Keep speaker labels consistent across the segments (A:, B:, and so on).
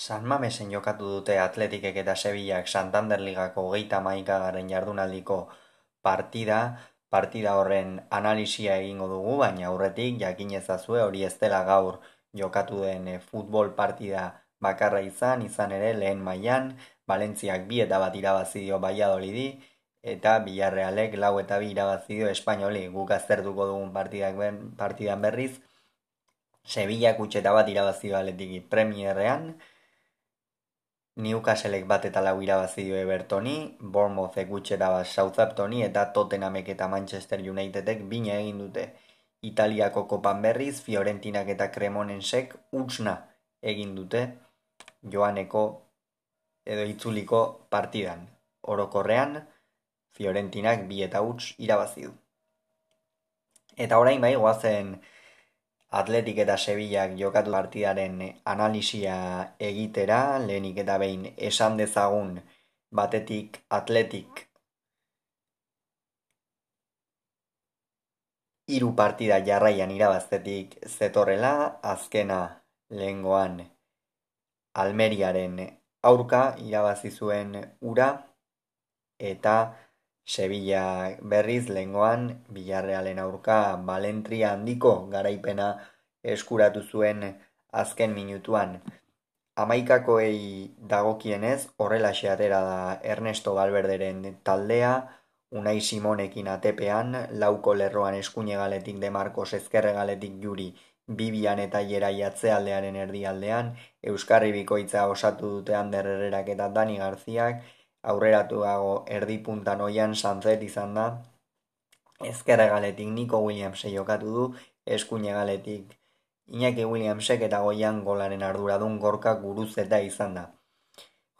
A: San Mamesen jokatu dute Atletikek eta Sevillak Santander Ligako hogeita maikagaren jardunaldiko partida, partida horren analisia egingo dugu, baina aurretik jakin ezazue hori ez dela gaur jokatu den eh, futbol partida bakarra izan, izan ere lehen mailan. Valentziak bi eta bat irabazi dio Valladolidi, eta Villarrealek lau eta bi irabazi dio Espainoli, guk aztertuko dugun partidak ben, partidan berriz, Sevilla kutxeta bat irabazi dio aletiki Premierrean, Newcastlek bat eta lau irabazi dio Evertoni, Bournemouthek gutxera bat Southamptoni eta Tottenhamek eta Manchester Unitedek bina egin dute. Italiako kopan berriz, Fiorentinak eta Cremonensek utsna egin dute joaneko edo itzuliko partidan. Orokorrean, Fiorentinak bi eta uts irabazi du. Eta orain bai, goazen Atletik eta Sevillak jokatu partidaren analisia egitera, lehenik eta behin esan dezagun batetik Atletik. Hiru partida jarraian irabaztetik zetorrela, azkena lehengoan Almeriaren aurka irabazi zuen ura eta Sevilla berriz lengoan Villarrealen aurka Balentria handiko garaipena eskuratu zuen azken minutuan. Amaikakoei dagokienez horrela atera da Ernesto Valverderen taldea, Unai Simonekin atepean, lauko lerroan eskuine galetik de Marcos ezkerre galetik juri, Bibian eta Jera jatzealdearen erdialdean, Euskarri bikoitza osatu dute Ander Herrerak eta Dani Garziak, aurreratuago erdi puntan oian sanzet izan da, ezkerre galetik Nico Williamse jokatu du, eskuine galetik Iñaki Williamsek eta goian golaren arduradun gorka guruz eta izan da.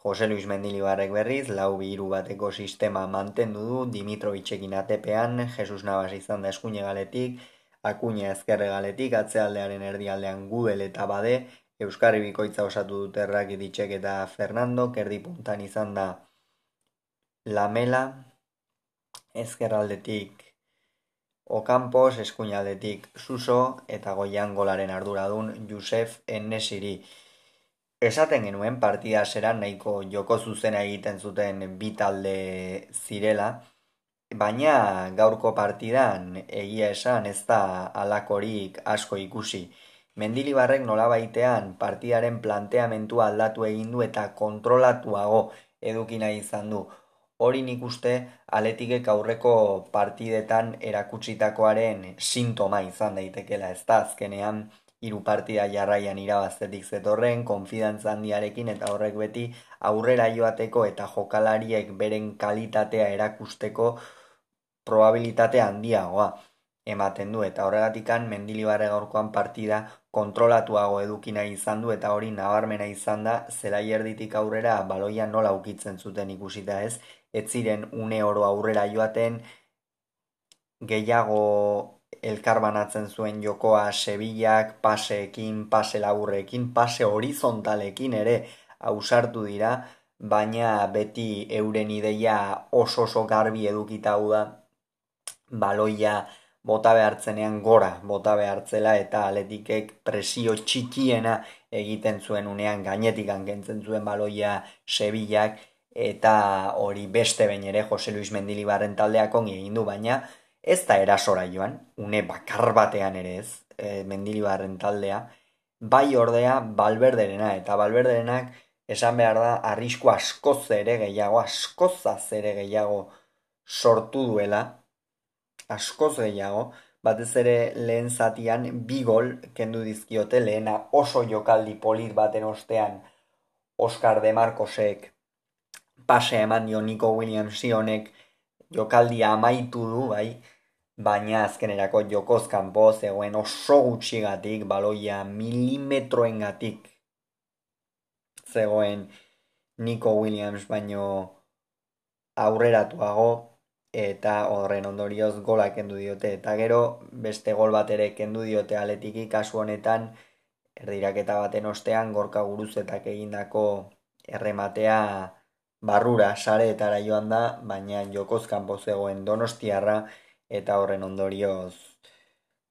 A: Jose Luis Mendilibarrek berriz, lau bihiru bateko sistema mantendu du, Dimitrovitzekin atepean, Jesus Navas izan da eskuine galetik, Akuña ezkerre galetik, atzealdearen erdialdean gudel eta bade, Euskarri bikoitza osatu dut errak eta Fernando, kerdi puntan izan da Lamela, ezkerraldetik Okampos, eskuinaldetik Suso eta goian golaren arduradun Josef Enesiri. Esaten genuen partida zera nahiko joko zuzena egiten zuten bi talde zirela, baina gaurko partidan egia esan ez da alakorik asko ikusi. Mendilibarrek nola baitean partidaren planteamentua aldatu egin du eta kontrolatuago edukina izan du hori nik uste aletikek aurreko partidetan erakutsitakoaren sintoma izan daitekela ez da azkenean hiru partida jarraian irabaztetik zetorren, konfidantza handiarekin eta horrek beti aurrera joateko eta jokalariek beren kalitatea erakusteko probabilitate handiagoa ematen du eta horregatikan mendilibarre gaurkoan partida kontrolatuago edukina izan du eta hori nabarmena izan da zela erditik aurrera baloia nola ukitzen zuten ikusita ez? Ez ziren une oro aurrera joaten, gehiago elkarbanatzen zuen jokoa Sevillak paseekin, pase laburrekin, pase horizontalekin ere ausartu dira, baina beti euren ideia oso oso garbi edukita da baloia bota behartzenean gora bota behartzela eta aletikek presio txikiena egiten zuen unean gainetik angentzen zuen baloia Sevillak eta hori beste behin ere Jose Luis Mendilibarren taldeak ongi egin du baina ez da erasora joan, une bakar batean ere ez, e, Mendilibarren taldea, bai ordea Balberderena eta Balberderenak esan behar da arrisku askoz ere gehiago, askozaz ere gehiago sortu duela, askoz gehiago, batez ere lehen zatian bi gol kendu dizkiote lehena oso jokaldi polit baten ostean Oscar de Marcosek pase eman dio Nico Williams honek jokaldia amaitu du, bai, baina azkenerako jokoz kanpo zegoen oso gutxigatik, baloia milimetroengatik zegoen Nico Williams baino aurreratuago eta horren ondorioz gola kendu diote. Eta gero beste gol bat ere kendu diote aletiki kasu honetan. Erdiraketa baten ostean gorka guruzetak egindako errematea barrura sareetara joan da, baina jokozkan zegoen donostiarra. Eta horren ondorioz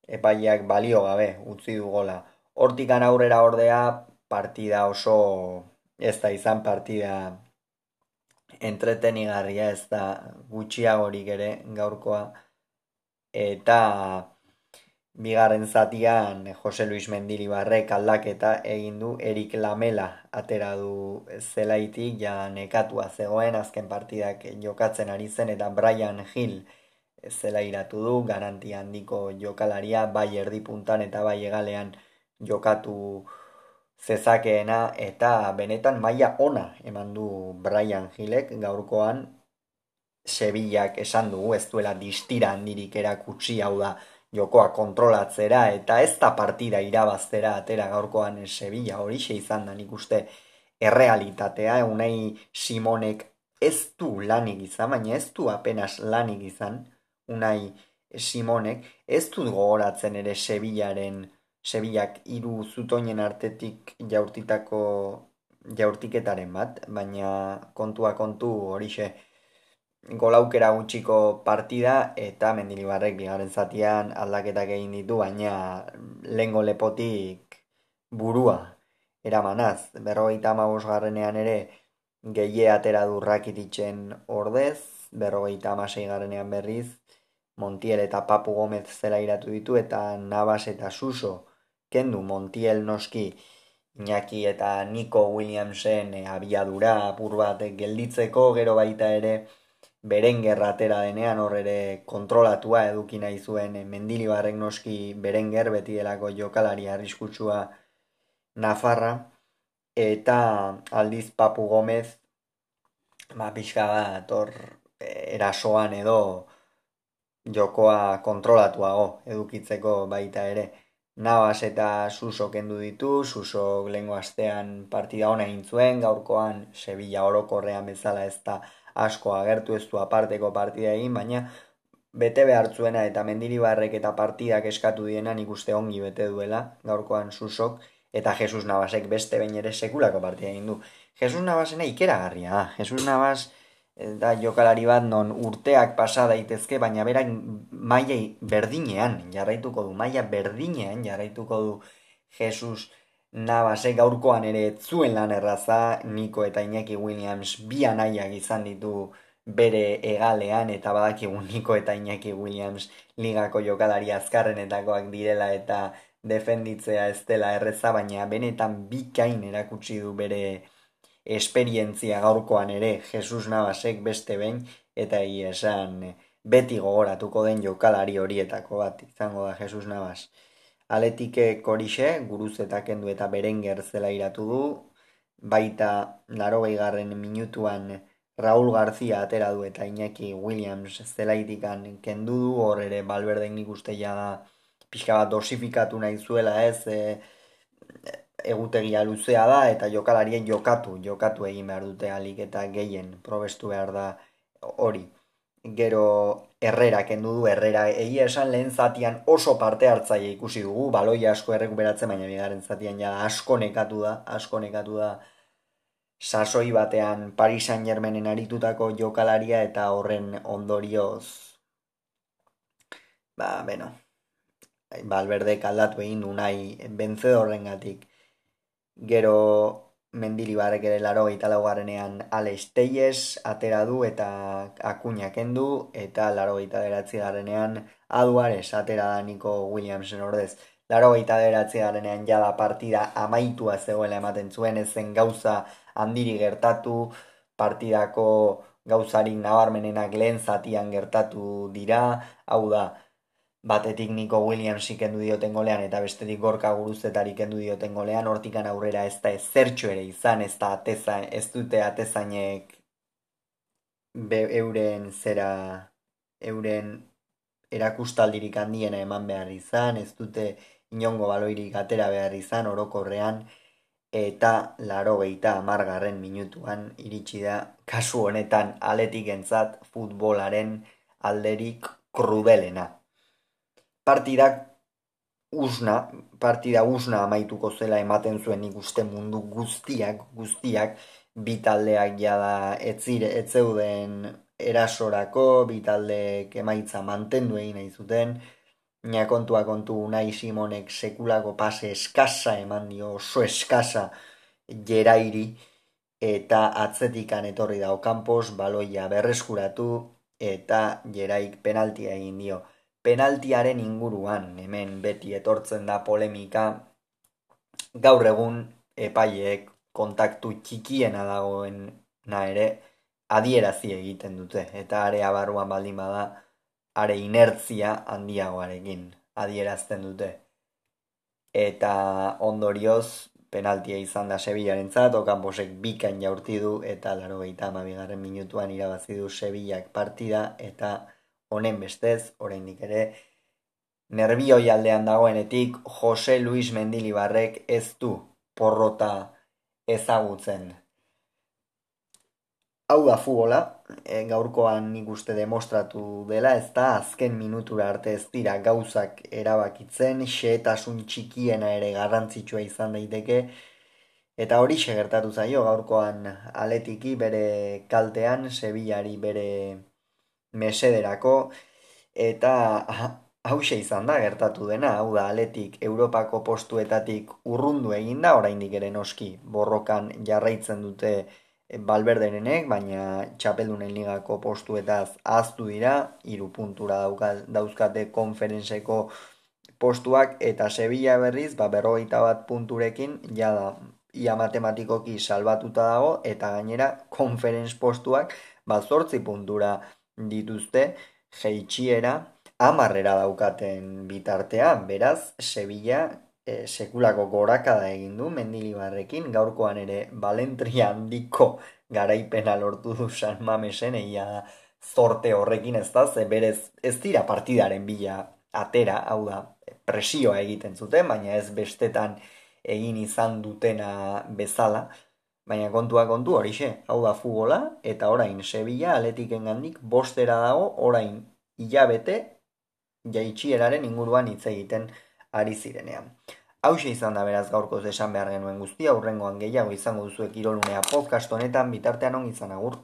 A: epaiak balio gabe utzi du gola. Hortikan aurrera ordea partida oso ez da izan partida entretenigarria ez da gutxiagorik ere gaurkoa. Eta bigarren zatian Jose Luis Mendilibarrek aldaketa egin du Erik Lamela. Atera du zelaitik ja nekatua zegoen azken partidak jokatzen ari zen eta Brian Hill zela iratu du garantia handiko jokalaria bai erdi puntan eta bai egalean jokatu zezakeena eta benetan maila ona eman du Brian Hillek gaurkoan Sevillak esan dugu ez duela distira handirik erakutsi hau da jokoa kontrolatzera eta ez da partida irabaztera atera gaurkoan Sevilla. Hori izan da nik uste errealitatea. Unai Simonek ez du lanik izan, baina ez du apenas lanik izan. Unai Simonek ez du gogoratzen ere Sevillaren Sevillak hiru zutoinen artetik jaurtitako jaurtiketaren bat, baina kontua kontu horixe golaukera gutxiko partida eta mendilibarrek bigarren zatian aldaketak egin ditu, baina lengo lepotik burua eramanaz. Berrogeita amabos garrenean ere gehie atera durrakititzen ordez, berrogeita amasei garrenean berriz, Montiel eta Papu Gomez zela iratu ditu eta Navas eta Suso kendu Montiel noski. Iñaki eta Nico Williamsen e, abiadura apur bat gelditzeko gero baita ere Berenger atera denean hor ere kontrolatua eduki nahi zuen e, Mendilibarrek noski Berenger beti delako jokalari arriskutsua Nafarra. Eta aldiz Papu Gomez ba pixka bat hor e, erasoan edo jokoa kontrolatuago edukitzeko baita ere Navas eta Suso kendu ditu, Suso lengo astean partida ona egin zuen, gaurkoan Sevilla orokorrean bezala ez da asko agertu ez du aparteko partida egin, baina bete behar zuena eta mendiribarrek eta partidak eskatu diena nik uste ongi bete duela, gaurkoan Susok, eta Jesus Navasek beste bain ere sekulako partida egin du. Jesus Navasena ikeragarria, Jesus Navas da jokalari bat non urteak pasa daitezke, baina berak maia berdinean jarraituko du, maia berdinean jarraituko du Jesus Navase gaurkoan ere zuen lan erraza, Niko eta Iñaki Williams bi anaiak izan ditu bere egalean eta badakigu Niko eta Iñaki Williams ligako jokalari azkarrenetakoak direla eta defenditzea ez dela erreza, baina benetan bikain erakutsi du bere esperientzia gaurkoan ere Jesus Navasek beste behin eta esan beti gogoratuko den jokalari horietako bat izango da Jesus Navas. Aletike korixe, guruz eta kendu eta berenger zela iratu du, baita laro garren minutuan Raul García atera du eta Iñaki Williams zelaitikan kendu du, hor ere balberden nik uste da pixka bat dosifikatu nahi zuela ez, e, egutegia luzea da eta jokalarien jokatu, jokatu egin behar dute alik eta gehien probestu behar da hori. Gero herrera kendu du, herrera egia esan lehen zatian oso parte hartzaile ikusi dugu, baloi asko errekuperatzen, baina bigaren zatian ja asko nekatu da, asko nekatu da sasoi batean Paris Saint Germainen aritutako jokalaria eta horren ondorioz ba, beno, Balberde kaldatu egin du nahi benzedorren. Gero mendilibarek ere laro eta laugarrenean Alex Teyes atera du eta akuña kendu eta laro eta deratzi garenean Aduares atera da Nico Williamsen ordez. Laro eta deratzi garenean jada partida amaitua zegoela ematen zuen ezen gauza handiri gertatu partidako gauzarik nabarmenenak lehen zatian gertatu dira, hau da, batetik Nico Williams ikendu dioten golean eta bestetik gorka guruzetari kendu dioten golean hortikan aurrera ez da ezertxo ere izan ez da ateza, ez dute atezainek euren zera euren erakustaldirik handiena eman behar izan ez dute inongo baloirik atera behar izan orokorrean eta laro geita amargarren minutuan iritsi da kasu honetan aletik entzat futbolaren alderik krudelena partidak usna, partida usna amaituko zela ematen zuen ikuste mundu guztiak, guztiak, bitaldeak jada etzire, etzeuden erasorako, bitaldeek emaitza mantendu egin nahi zuten, Nia kontua kontu nahi Simonek sekulako pase eskasa eman dio, oso eskasa jerairi, eta atzetikan etorri da Okampos baloia berreskuratu eta jeraik penaltia egin dio. Penaltiaren inguruan, hemen beti etortzen da polemika, gaur egun epaiek kontaktu txikiena dagoen na ere adierazi egiten dute. Eta area barruan baldin bada, are inertzia handiagoarekin adierazten dute. Eta ondorioz, penaltia izan da Sevillaren zat, Okamposek bikain jaurti du eta laro gaita amabigarren minutuan irabazi du Sevillak partida eta honen bestez, oraindik ere, nervioi aldean dagoenetik Jose Luis Mendilibarrek ez du porrota ezagutzen. Hau da futbola, e, gaurkoan nik uste demostratu dela, ez da azken minutura arte ez dira gauzak erabakitzen, xeetasun txikiena ere garrantzitsua izan daiteke, eta hori segertatu zaio gaurkoan aletiki bere kaltean, Sevillari bere mesederako, eta hause izan da gertatu dena, hau da aletik Europako postuetatik urrundu eginda, oraindik ere noski borrokan jarraitzen dute, balberderenek, baina txapeldunen ligako postuetaz aztu dira, iru puntura dauzkate konferentzeko postuak, eta Sevilla berriz, ba, berrogeita bat punturekin, jada, ia matematikoki salbatuta dago, eta gainera, konferentz postuak, ba, zortzi puntura dituzte, jeitxiera, amarrera daukaten bitartean, beraz, Sevilla e, sekulako gorakada egin du mendilibarrekin, gaurkoan ere balentria handiko garaipena lortu du San Mamesen, egia da zorte horrekin ez da, ze berez ez dira partidaren bila atera, hau da, presioa egiten zuten, baina ez bestetan egin izan dutena bezala, baina kontua kontu horixe, hau da fugola, eta orain Sevilla aletiken gandik bostera dago, orain hilabete jaitxieraren inguruan hitz egiten ari zirenean. Hau izan da beraz gaurko esan behar genuen guztia, aurrengoan gehiago izango duzuek irolunea podcast honetan, bitartean ongi izan agur.